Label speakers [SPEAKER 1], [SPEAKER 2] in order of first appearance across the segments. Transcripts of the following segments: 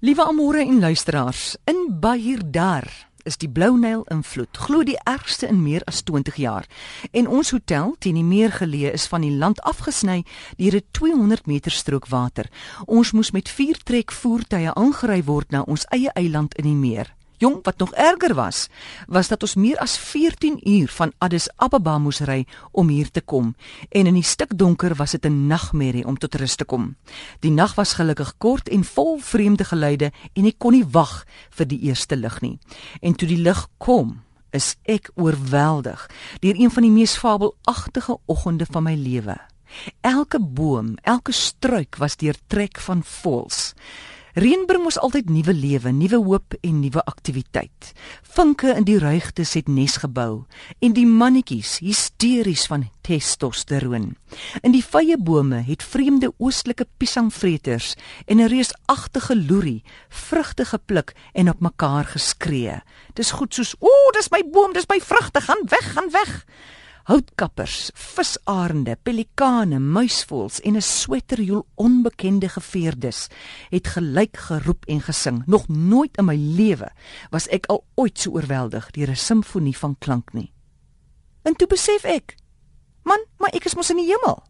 [SPEAKER 1] Liewe amore en luisteraars, in Bahirdar is die Blou Nyl in vloed, glo die ergste in meer as 20 jaar. En ons hotel teen die meer geleë is van die land afgesny deur 'n 200 meter strook water. Ons moes met vier trek voertuie aangery word na ons eie eiland in die meer. Jong, wat nog erger was, was dat ons meer as 14 uur van Addis Ababa moes ry om hier te kom en in die stikdonker was dit 'n nagmerrie om tot rus te kom. Die nag was gelukkig kort en vol vreemde geluide en ek kon nie wag vir die eerste lig nie. En toe die lig kom, is ek oorweldig deur een van die mees fabelagtige oggende van my lewe. Elke boom, elke struik was deurtrek van voëls. Reën bring ons altyd nuwe lewe, nuwe hoop en nuwe aktiwiteit. Vinke in die ruigtes het nes gebou en die mannetjies hysteries van testosteroon. In die vye bome het vreemde oostelike piesangvreters en 'n reusagtige loerie vrugte gepluk en op mekaar geskree. Dis goed soos: "Ooh, dis my boom, dis my vrugte, gaan weg, gaan weg." Houtkappers, visarende, pelikane, muisvoëls en 'n sweterjoel onbekende geveerdes het gelyk geroep en gesing. Nog nooit in my lewe was ek al ooit so oorweldig deur 'n simfonie van klank nie. En toe besef ek, man, maar ek is mos in die hemel.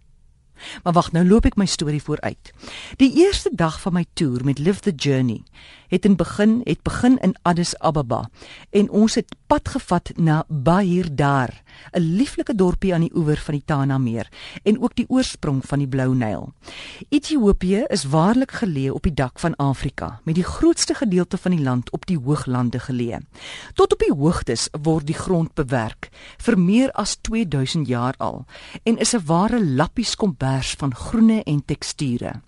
[SPEAKER 1] Maar wag, nou loop ek my storie vooruit. Die eerste dag van my toer met Live the Journey het in begin het begin in Addis Ababa en ons het pad gevat na Bahir Dar, 'n lieflike dorpie aan die oewer van die Tana Meer en ook die oorsprong van die Blou Nyl. Ethiopië is waarlik geleë op die dak van Afrika, met die grootste gedeelte van die land op die hooglande geleë. Tot op die hoogtes word die grond bewerk vir meer as 2000 jaar al en is 'n ware lappies kombers van groene en teksture.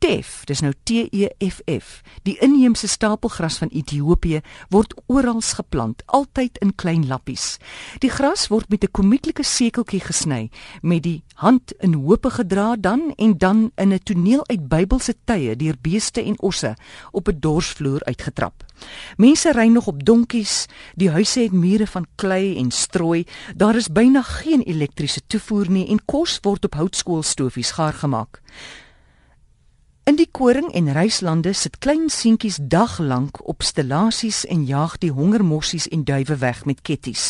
[SPEAKER 1] Tef, dis nou T E F F. Die inheemse stapelgras van Ethiopië word oral geplant, altyd in klein lappies. Die gras word met 'n komieklike sekeltjie gesny, met die hand in hoope gedra dan en dan in 'n toneel uit Bybelse tye deur beeste en osse op 'n dorsvloer uitgetrap. Mense ry nog op donkies, die huise het mure van klei en strooi, daar is byna geen elektriese toevoer nie en kos word op houtskoolstofies gaar gemaak. In die koring en ryslande sit klein seentjies daglank op stellasies en jaag die hongermossies en duwe weg met ketties.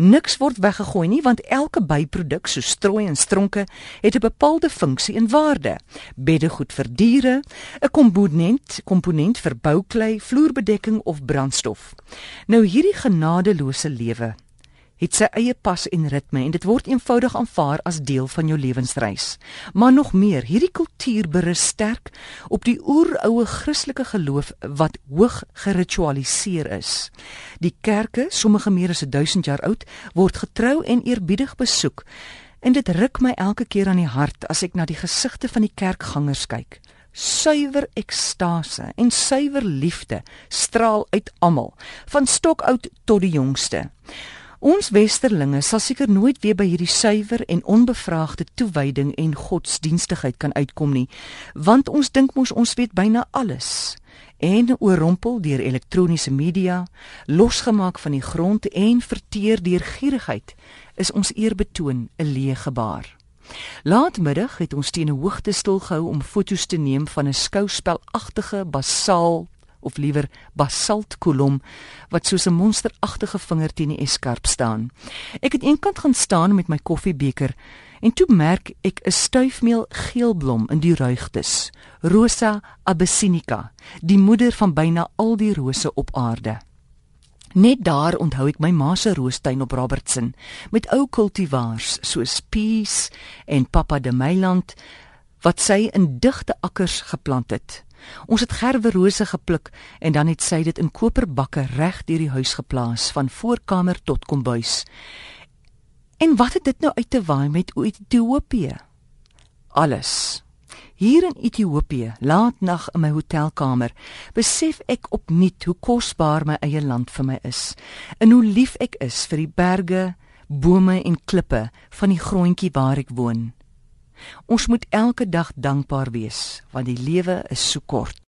[SPEAKER 1] Niks word weggegooi nie want elke byproduk so strooi en stronke het 'n bepaalde funksie en waarde. Beddegoed vir diere, 'n komponent, komponent vir bouklei, vloerbedekking of brandstof. Nou hierdie genadeloose lewe het sy eie pas en ritme en dit word eenvoudig aanvaar as deel van jou lewensreis. Maar nog meer, hierdie kultuur berus sterk op die oeroue Christelike geloof wat hoog geritualiseer is. Die kerke, sommige meer as 1000 jaar oud, word getrou en eerbiedig besoek. En dit ruk my elke keer aan die hart as ek na die gesigte van die kerkgangers kyk. Suiwer ekstase en suiwer liefde straal uit almal, van stokoud tot die jongste. Ons westerlinge sal seker nooit weer by hierdie suiwer en onbevraagde toewyding en godsdienstigheid kan uitkom nie, want ons dink mos ons weet byna alles. En oorrompel deur elektroniese media, losgemaak van die grond en verteer deur gierigheid, is ons eerbetoon 'n leë gebaar. Laatmiddag het ons teen 'n hoogte stilgehou om foto's te neem van 'n skouspelagtige basaal of liewer basaltkolom wat soos 'n monsteragtige vinger teen die eskarp staan. Ek het eenkant gaan staan met my koffiebeker en toe merk ek 'n stuifmeel geelblom in die ruigtes, Rosa abyssinica, die moeder van byna al die rose op aarde. Net daar onthou ek my ma se roostuin op Robertson met ou kultivars soos Peace en Papa de Meiland wat sy in digte akkers geplant het. Ons het gerwe rose gepluk en dan het sy dit in koperbakke reg deur die huis geplaas van voorkamer tot kombuis. En wat het dit nou uit te waai met Ethiopië? Alles. Hier in Ethiopië, laatnag in my hotelkamer, besef ek opnuut hoe kosbaar my eie land vir my is en hoe lief ek is vir die berge, bome en klippe van die grondjie waar ek woon. Ons moet elke dag dankbaar wees want die lewe is so kort.